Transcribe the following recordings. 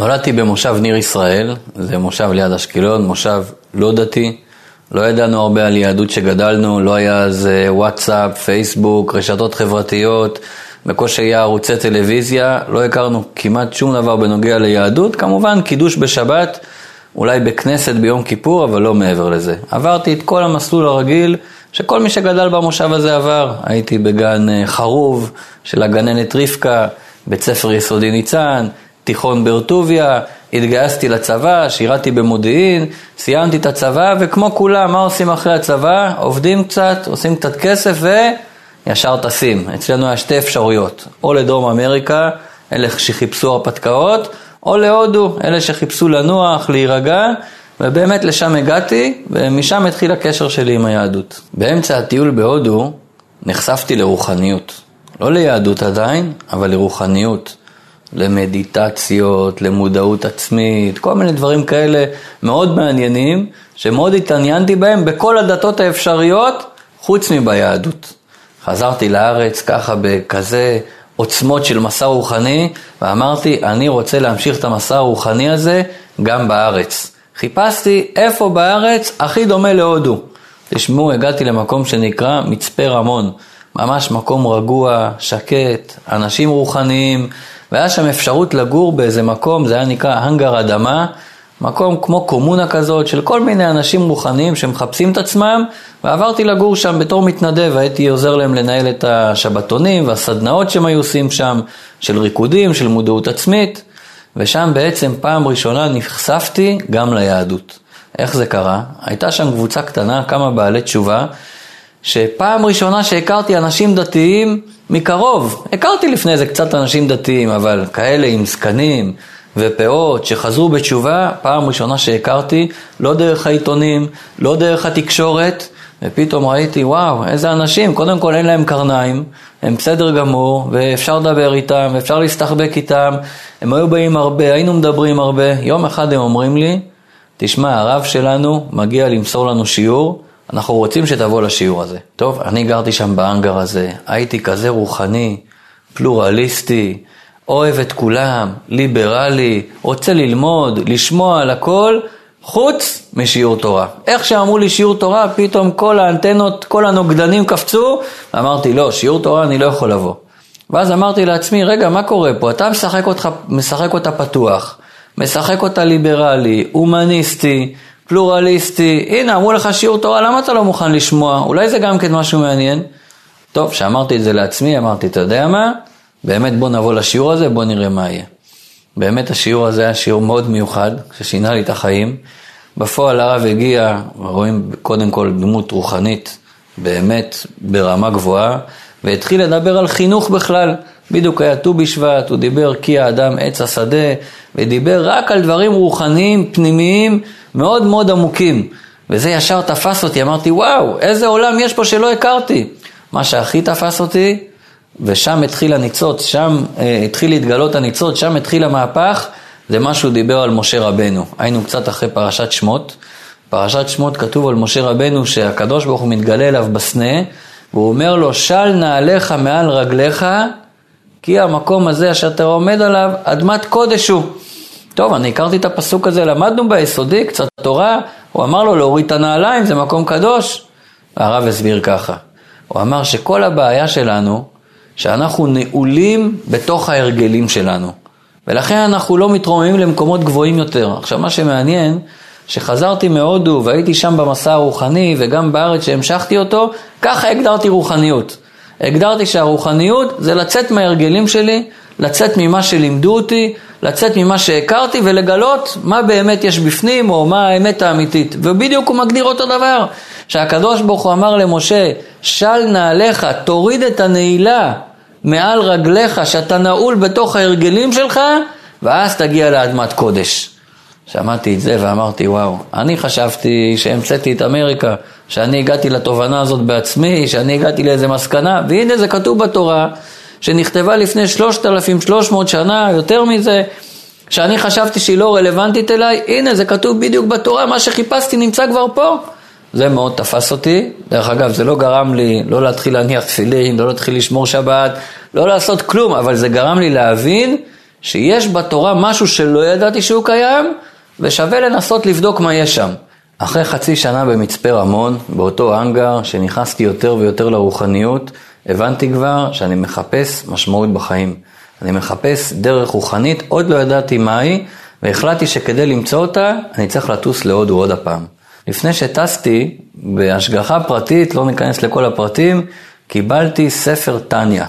נולדתי במושב ניר ישראל, זה מושב ליד אשקלון, מושב לא דתי. לא ידענו הרבה על יהדות שגדלנו, לא היה אז אה, וואטסאפ, פייסבוק, רשתות חברתיות, בקושי היה ערוצי טלוויזיה, לא הכרנו כמעט שום דבר בנוגע ליהדות, כמובן קידוש בשבת, אולי בכנסת ביום כיפור, אבל לא מעבר לזה. עברתי את כל המסלול הרגיל שכל מי שגדל במושב הזה עבר. הייתי בגן אה, חרוב של הגננת רבקה, בית ספר יסודי ניצן, תיכון ברטוביה, התגייסתי לצבא, שירתי במודיעין, סיימתי את הצבא, וכמו כולם, מה עושים אחרי הצבא? עובדים קצת, עושים קצת כסף וישר טסים. אצלנו היה שתי אפשרויות, או לדרום אמריקה, אלה שחיפשו הרפתקאות, או להודו, אלה שחיפשו לנוח, להירגע, ובאמת לשם הגעתי, ומשם התחיל הקשר שלי עם היהדות. באמצע הטיול בהודו נחשפתי לרוחניות. לא ליהדות עדיין, אבל לרוחניות. למדיטציות, למודעות עצמית, כל מיני דברים כאלה מאוד מעניינים, שמאוד התעניינתי בהם בכל הדתות האפשריות, חוץ מביהדות. חזרתי לארץ ככה בכזה עוצמות של מסע רוחני, ואמרתי, אני רוצה להמשיך את המסע הרוחני הזה גם בארץ. חיפשתי איפה בארץ הכי דומה להודו. תשמעו, הגעתי למקום שנקרא מצפה רמון. ממש מקום רגוע, שקט, אנשים רוחניים, והיה שם אפשרות לגור באיזה מקום, זה היה נקרא הנגר אדמה, מקום כמו קומונה כזאת של כל מיני אנשים רוחניים שמחפשים את עצמם, ועברתי לגור שם בתור מתנדב, הייתי עוזר להם לנהל את השבתונים והסדנאות שהם היו עושים שם, של ריקודים, של מודעות עצמית, ושם בעצם פעם ראשונה נחשפתי גם ליהדות. איך זה קרה? הייתה שם קבוצה קטנה, כמה בעלי תשובה, שפעם ראשונה שהכרתי אנשים דתיים מקרוב, הכרתי לפני זה קצת אנשים דתיים, אבל כאלה עם זקנים ופאות שחזרו בתשובה, פעם ראשונה שהכרתי, לא דרך העיתונים, לא דרך התקשורת, ופתאום ראיתי, וואו, איזה אנשים, קודם כל אין להם קרניים, הם בסדר גמור, ואפשר לדבר איתם, ואפשר להסתחבק איתם, הם היו באים הרבה, היינו מדברים הרבה, יום אחד הם אומרים לי, תשמע, הרב שלנו מגיע למסור לנו שיעור, אנחנו רוצים שתבוא לשיעור הזה. טוב, אני גרתי שם באנגר הזה, הייתי כזה רוחני, פלורליסטי, אוהב את כולם, ליברלי, רוצה ללמוד, לשמוע על הכל, חוץ משיעור תורה. איך שאמרו לי שיעור תורה, פתאום כל האנטנות, כל הנוגדנים קפצו, אמרתי, לא, שיעור תורה אני לא יכול לבוא. ואז אמרתי לעצמי, רגע, מה קורה פה? אתה משחק, אותך, משחק אותה פתוח, משחק אותה ליברלי, הומניסטי, פלורליסטי, הנה אמרו לך שיעור תורה, למה אתה לא מוכן לשמוע? אולי זה גם כן משהו מעניין? טוב, כשאמרתי את זה לעצמי, אמרתי, אתה יודע מה? באמת בוא נבוא לשיעור הזה, בוא נראה מה יהיה. באמת השיעור הזה היה שיעור מאוד מיוחד, ששינה לי את החיים. בפועל הרב הגיע, רואים קודם כל דמות רוחנית, באמת ברמה גבוהה, והתחיל לדבר על חינוך בכלל. בדיוק היה ט"ו בשבט, הוא דיבר כי האדם עץ השדה, ודיבר רק על דברים רוחניים, פנימיים, מאוד מאוד עמוקים. וזה ישר תפס אותי, אמרתי, וואו, איזה עולם יש פה שלא הכרתי. מה שהכי תפס אותי, ושם התחיל הניצוץ, שם אה, התחיל להתגלות הניצוץ, שם התחיל המהפך, זה מה שהוא דיבר על משה רבנו. היינו קצת אחרי פרשת שמות. פרשת שמות כתוב על משה רבנו שהקדוש ברוך הוא מתגלה אליו בסנה, והוא אומר לו, של נעליך מעל רגליך, כי המקום הזה שאתה עומד עליו, אדמת קודש הוא. טוב, אני הכרתי את הפסוק הזה, למדנו ביסודי, קצת תורה, הוא אמר לו להוריד את הנעליים, זה מקום קדוש. הרב הסביר ככה, הוא אמר שכל הבעיה שלנו, שאנחנו נעולים בתוך ההרגלים שלנו, ולכן אנחנו לא מתרוממים למקומות גבוהים יותר. עכשיו, מה שמעניין, שחזרתי מהודו והייתי שם במסע הרוחני וגם בארץ שהמשכתי אותו, ככה הגדרתי רוחניות. הגדרתי שהרוחניות זה לצאת מההרגלים שלי, לצאת ממה שלימדו אותי, לצאת ממה שהכרתי ולגלות מה באמת יש בפנים או מה האמת האמיתית. ובדיוק הוא מגדיר אותו דבר, שהקדוש ברוך הוא אמר למשה, של נעליך, תוריד את הנעילה מעל רגליך שאתה נעול בתוך ההרגלים שלך, ואז תגיע לאדמת קודש. שמעתי את זה ואמרתי, וואו, אני חשבתי שהמצאתי את אמריקה, שאני הגעתי לתובנה הזאת בעצמי, שאני הגעתי לאיזה מסקנה, והנה זה כתוב בתורה, שנכתבה לפני 3,300 שנה, יותר מזה, שאני חשבתי שהיא לא רלוונטית אליי, הנה זה כתוב בדיוק בתורה, מה שחיפשתי נמצא כבר פה. זה מאוד תפס אותי, דרך אגב זה לא גרם לי לא להתחיל להניח תפילין, לא להתחיל לשמור שבת, לא לעשות כלום, אבל זה גרם לי להבין שיש בתורה משהו שלא ידעתי שהוא קיים, ושווה לנסות לבדוק מה יש שם. אחרי חצי שנה במצפה רמון, באותו האנגר, שנכנסתי יותר ויותר לרוחניות, הבנתי כבר שאני מחפש משמעות בחיים. אני מחפש דרך רוחנית, עוד לא ידעתי מהי, והחלטתי שכדי למצוא אותה, אני צריך לטוס להודו עוד הפעם. לפני שטסתי, בהשגחה פרטית, לא ניכנס לכל הפרטים, קיבלתי ספר טניה.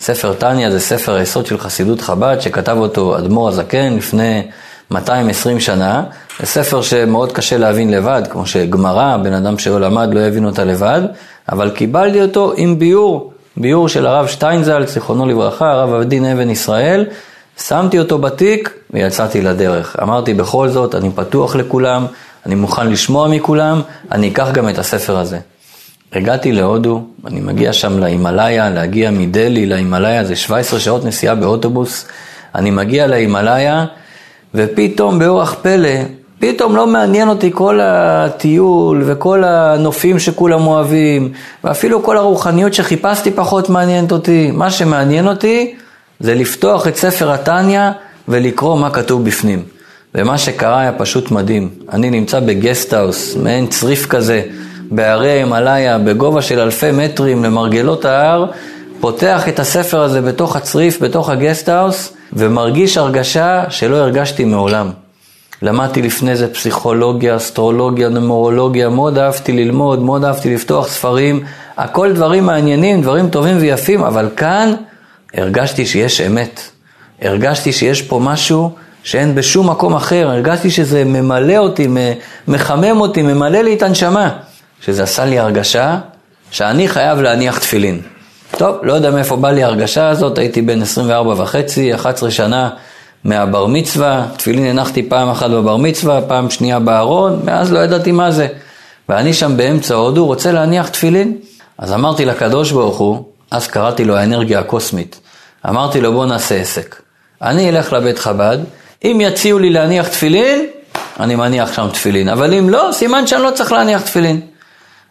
ספר טניה זה ספר היסוד של חסידות חב"ד, שכתב אותו אדמו"ר הזקן לפני 220 שנה. זה ספר שמאוד קשה להבין לבד, כמו שגמרא, בן אדם שלא למד לא יבין אותה לבד, אבל קיבלתי אותו עם ביור, ביור של הרב שטיינזל, זיכרונו לברכה, הרב אבדין אבן ישראל, שמתי אותו בתיק ויצאתי לדרך. אמרתי בכל זאת, אני פתוח לכולם, אני מוכן לשמוע מכולם, אני אקח גם את הספר הזה. הגעתי להודו, אני מגיע שם להימאליה, להגיע מדלי להימאליה, זה 17 שעות נסיעה באוטובוס. אני מגיע להימאליה, ופתאום באורח פלא, פתאום לא מעניין אותי כל הטיול וכל הנופים שכולם אוהבים, ואפילו כל הרוחניות שחיפשתי פחות מעניינת אותי. מה שמעניין אותי זה לפתוח את ספר התניא ולקרוא מה כתוב בפנים. ומה שקרה היה פשוט מדהים. אני נמצא בגסטהאוס, מעין צריף כזה, בהרי הימאליה, בגובה של אלפי מטרים למרגלות ההר, פותח את הספר הזה בתוך הצריף, בתוך הגסטהאוס, ומרגיש הרגשה שלא הרגשתי מעולם. למדתי לפני זה פסיכולוגיה, אסטרולוגיה, נומרולוגיה, מאוד אהבתי ללמוד, מאוד אהבתי לפתוח ספרים, הכל דברים מעניינים, דברים טובים ויפים, אבל כאן הרגשתי שיש אמת. הרגשתי שיש פה משהו שאין בשום מקום אחר, הרגשתי שזה ממלא אותי, מחמם אותי, ממלא לי את הנשמה. שזה עשה לי הרגשה שאני חייב להניח תפילין. טוב, לא יודע מאיפה בא לי ההרגשה הזאת, הייתי בן 24 וחצי, 11 שנה מהבר מצווה, תפילין הנחתי פעם אחת בבר מצווה, פעם שנייה בארון, מאז לא ידעתי מה זה. ואני שם באמצע הודו רוצה להניח תפילין. אז אמרתי לקדוש ברוך הוא, אז קראתי לו האנרגיה הקוסמית, אמרתי לו בוא נעשה עסק. אני אלך לבית חב"ד, אם יציעו לי להניח תפילין, אני מניח שם תפילין, אבל אם לא, סימן שאני לא צריך להניח תפילין.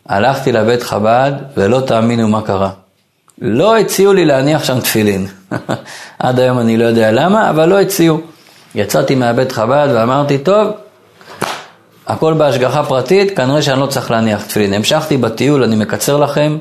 הלכתי לבית חב"ד ולא תאמינו מה קרה. לא הציעו לי להניח שם תפילין. עד היום אני לא יודע למה, אבל לא הציעו. יצאתי מהבית חב"ד ואמרתי, טוב, הכל בהשגחה פרטית, כנראה שאני לא צריך להניח תפילין. המשכתי בטיול, אני מקצר לכם.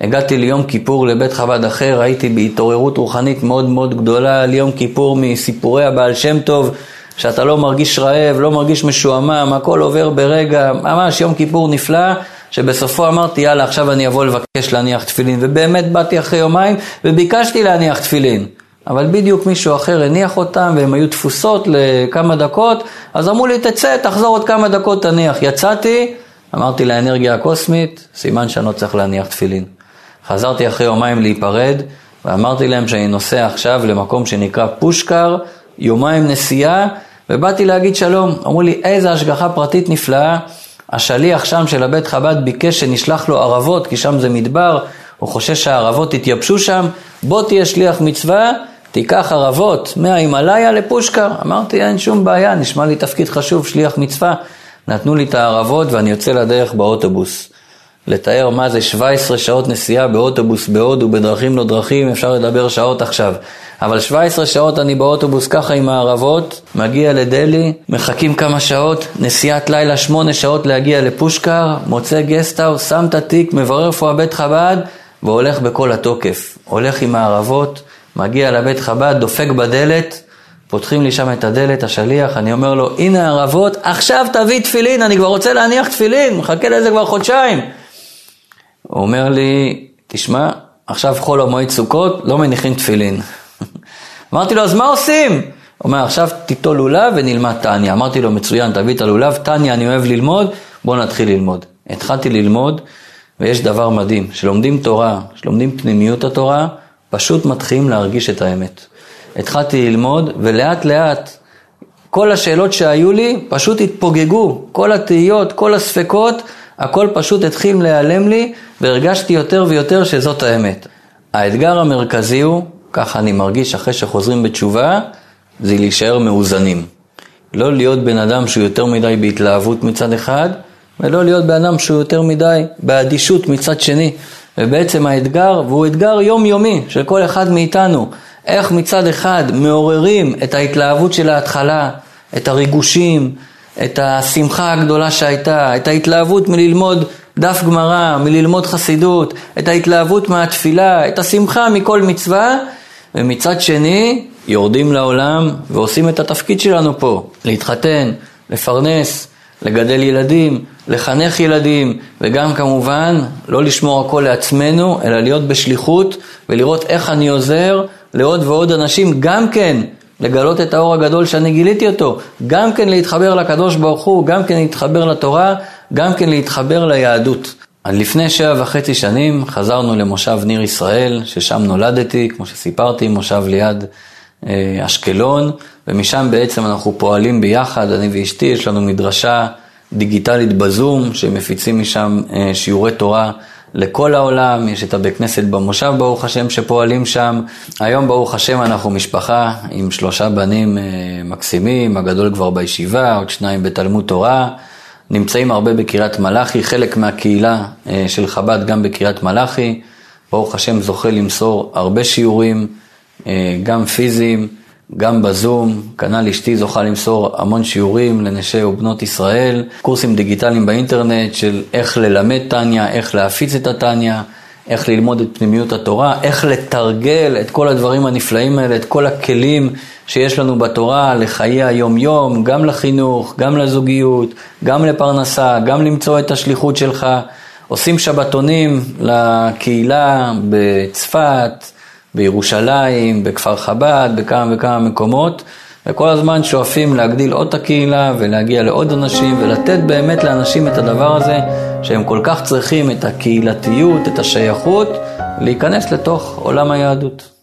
הגעתי ליום כיפור לבית חב"ד אחר, הייתי בהתעוררות רוחנית מאוד מאוד גדולה על יום כיפור מסיפורי הבעל שם טוב, שאתה לא מרגיש רעב, לא מרגיש משועמם, הכל עובר ברגע, ממש יום כיפור נפלא. שבסופו אמרתי, יאללה, עכשיו אני אבוא לבקש להניח תפילין, ובאמת באתי אחרי יומיים וביקשתי להניח תפילין. אבל בדיוק מישהו אחר הניח אותם והם היו תפוסות לכמה דקות, אז אמרו לי, תצא, תחזור עוד כמה דקות, תניח. יצאתי, אמרתי לאנרגיה הקוסמית, סימן שאני לא צריך להניח תפילין. חזרתי אחרי יומיים להיפרד, ואמרתי להם שאני נוסע עכשיו למקום שנקרא פושקר, יומיים נסיעה, ובאתי להגיד שלום. אמרו לי, איזה השגחה פרטית נפלאה. השליח שם של הבית חב"ד ביקש שנשלח לו ערבות, כי שם זה מדבר, הוא חושש שהערבות יתייבשו שם, בוא תהיה שליח מצווה, תיקח ערבות מההימאליה לפושקר. אמרתי, אין שום בעיה, נשמע לי תפקיד חשוב, שליח מצווה. נתנו לי את הערבות ואני יוצא לדרך באוטובוס. לתאר מה זה 17 שעות נסיעה באוטובוס בהודו, בדרכים לא דרכים, אפשר לדבר שעות עכשיו. אבל 17 שעות אני באוטובוס ככה עם הערבות, מגיע לדלי, מחכים כמה שעות, נסיעת לילה 8 שעות להגיע לפושקר, מוצא גסטהאוס, שם את התיק, מברר איפה הבית חב"ד, והולך בכל התוקף. הולך עם הערבות, מגיע לבית חב"ד, דופק בדלת, פותחים לי שם את הדלת, השליח, אני אומר לו, הנה הערבות, עכשיו תביא תפילין, אני כבר רוצה להניח תפילין, מחכה לזה כבר חודשיים. הוא אומר לי, תשמע, עכשיו חול המועד סוכות, לא מניחים תפילין. אמרתי לו, אז מה עושים? הוא אומר, עכשיו תיטול לולב ונלמד טניה. אמרתי לו, מצוין, תביא את הלולב, טניה אני אוהב ללמוד, בוא נתחיל ללמוד. התחלתי ללמוד, ויש דבר מדהים, שלומדים תורה, שלומדים פנימיות התורה, פשוט מתחילים להרגיש את האמת. התחלתי ללמוד, ולאט לאט כל השאלות שהיו לי פשוט התפוגגו, כל התהיות, כל הספקות, הכל פשוט התחיל להיעלם לי, והרגשתי יותר ויותר שזאת האמת. האתגר המרכזי הוא, ככה אני מרגיש אחרי שחוזרים בתשובה, זה להישאר מאוזנים. לא להיות בן אדם שהוא יותר מדי בהתלהבות מצד אחד, ולא להיות בן אדם שהוא יותר מדי באדישות מצד שני. ובעצם האתגר, והוא אתגר יומיומי של כל אחד מאיתנו, איך מצד אחד מעוררים את ההתלהבות של ההתחלה, את הריגושים, את השמחה הגדולה שהייתה, את ההתלהבות מללמוד דף גמרא, מללמוד חסידות, את ההתלהבות מהתפילה, את השמחה מכל מצווה, ומצד שני יורדים לעולם ועושים את התפקיד שלנו פה, להתחתן, לפרנס, לגדל ילדים, לחנך ילדים, וגם כמובן לא לשמור הכל לעצמנו, אלא להיות בשליחות ולראות איך אני עוזר לעוד ועוד אנשים גם כן לגלות את האור הגדול שאני גיליתי אותו, גם כן להתחבר לקדוש ברוך הוא, גם כן להתחבר לתורה, גם כן להתחבר ליהדות. לפני שבע וחצי שנים חזרנו למושב ניר ישראל, ששם נולדתי, כמו שסיפרתי, מושב ליד אה, אשקלון, ומשם בעצם אנחנו פועלים ביחד, אני ואשתי, יש לנו מדרשה דיגיטלית בזום, שמפיצים משם אה, שיעורי תורה לכל העולם, יש את הבית כנסת במושב ברוך השם שפועלים שם. היום ברוך השם אנחנו משפחה עם שלושה בנים אה, מקסימים, הגדול כבר בישיבה, עוד שניים בתלמוד תורה. נמצאים הרבה בקריית מלאכי, חלק מהקהילה של חב"ד גם בקריית מלאכי. ברוך השם זוכה למסור הרבה שיעורים. אה, גם פיזיים, גם בזום, כנ"ל אשתי זוכה למסור המון שיעורים לנשי ובנות ישראל, קורסים דיגיטליים באינטרנט של איך ללמד טניה, איך להפיץ את הטניה, איך ללמוד את פנימיות התורה, איך לתרגל את כל הדברים הנפלאים האלה, את כל הכלים שיש לנו בתורה לחיי היום-יום, גם לחינוך, גם לזוגיות, גם לפרנסה, גם למצוא את השליחות שלך. עושים שבתונים לקהילה בצפת, בירושלים, בכפר חב"ד, בכמה וכמה מקומות, וכל הזמן שואפים להגדיל עוד את הקהילה ולהגיע לעוד אנשים ולתת באמת לאנשים את הדבר הזה שהם כל כך צריכים את הקהילתיות, את השייכות, להיכנס לתוך עולם היהדות.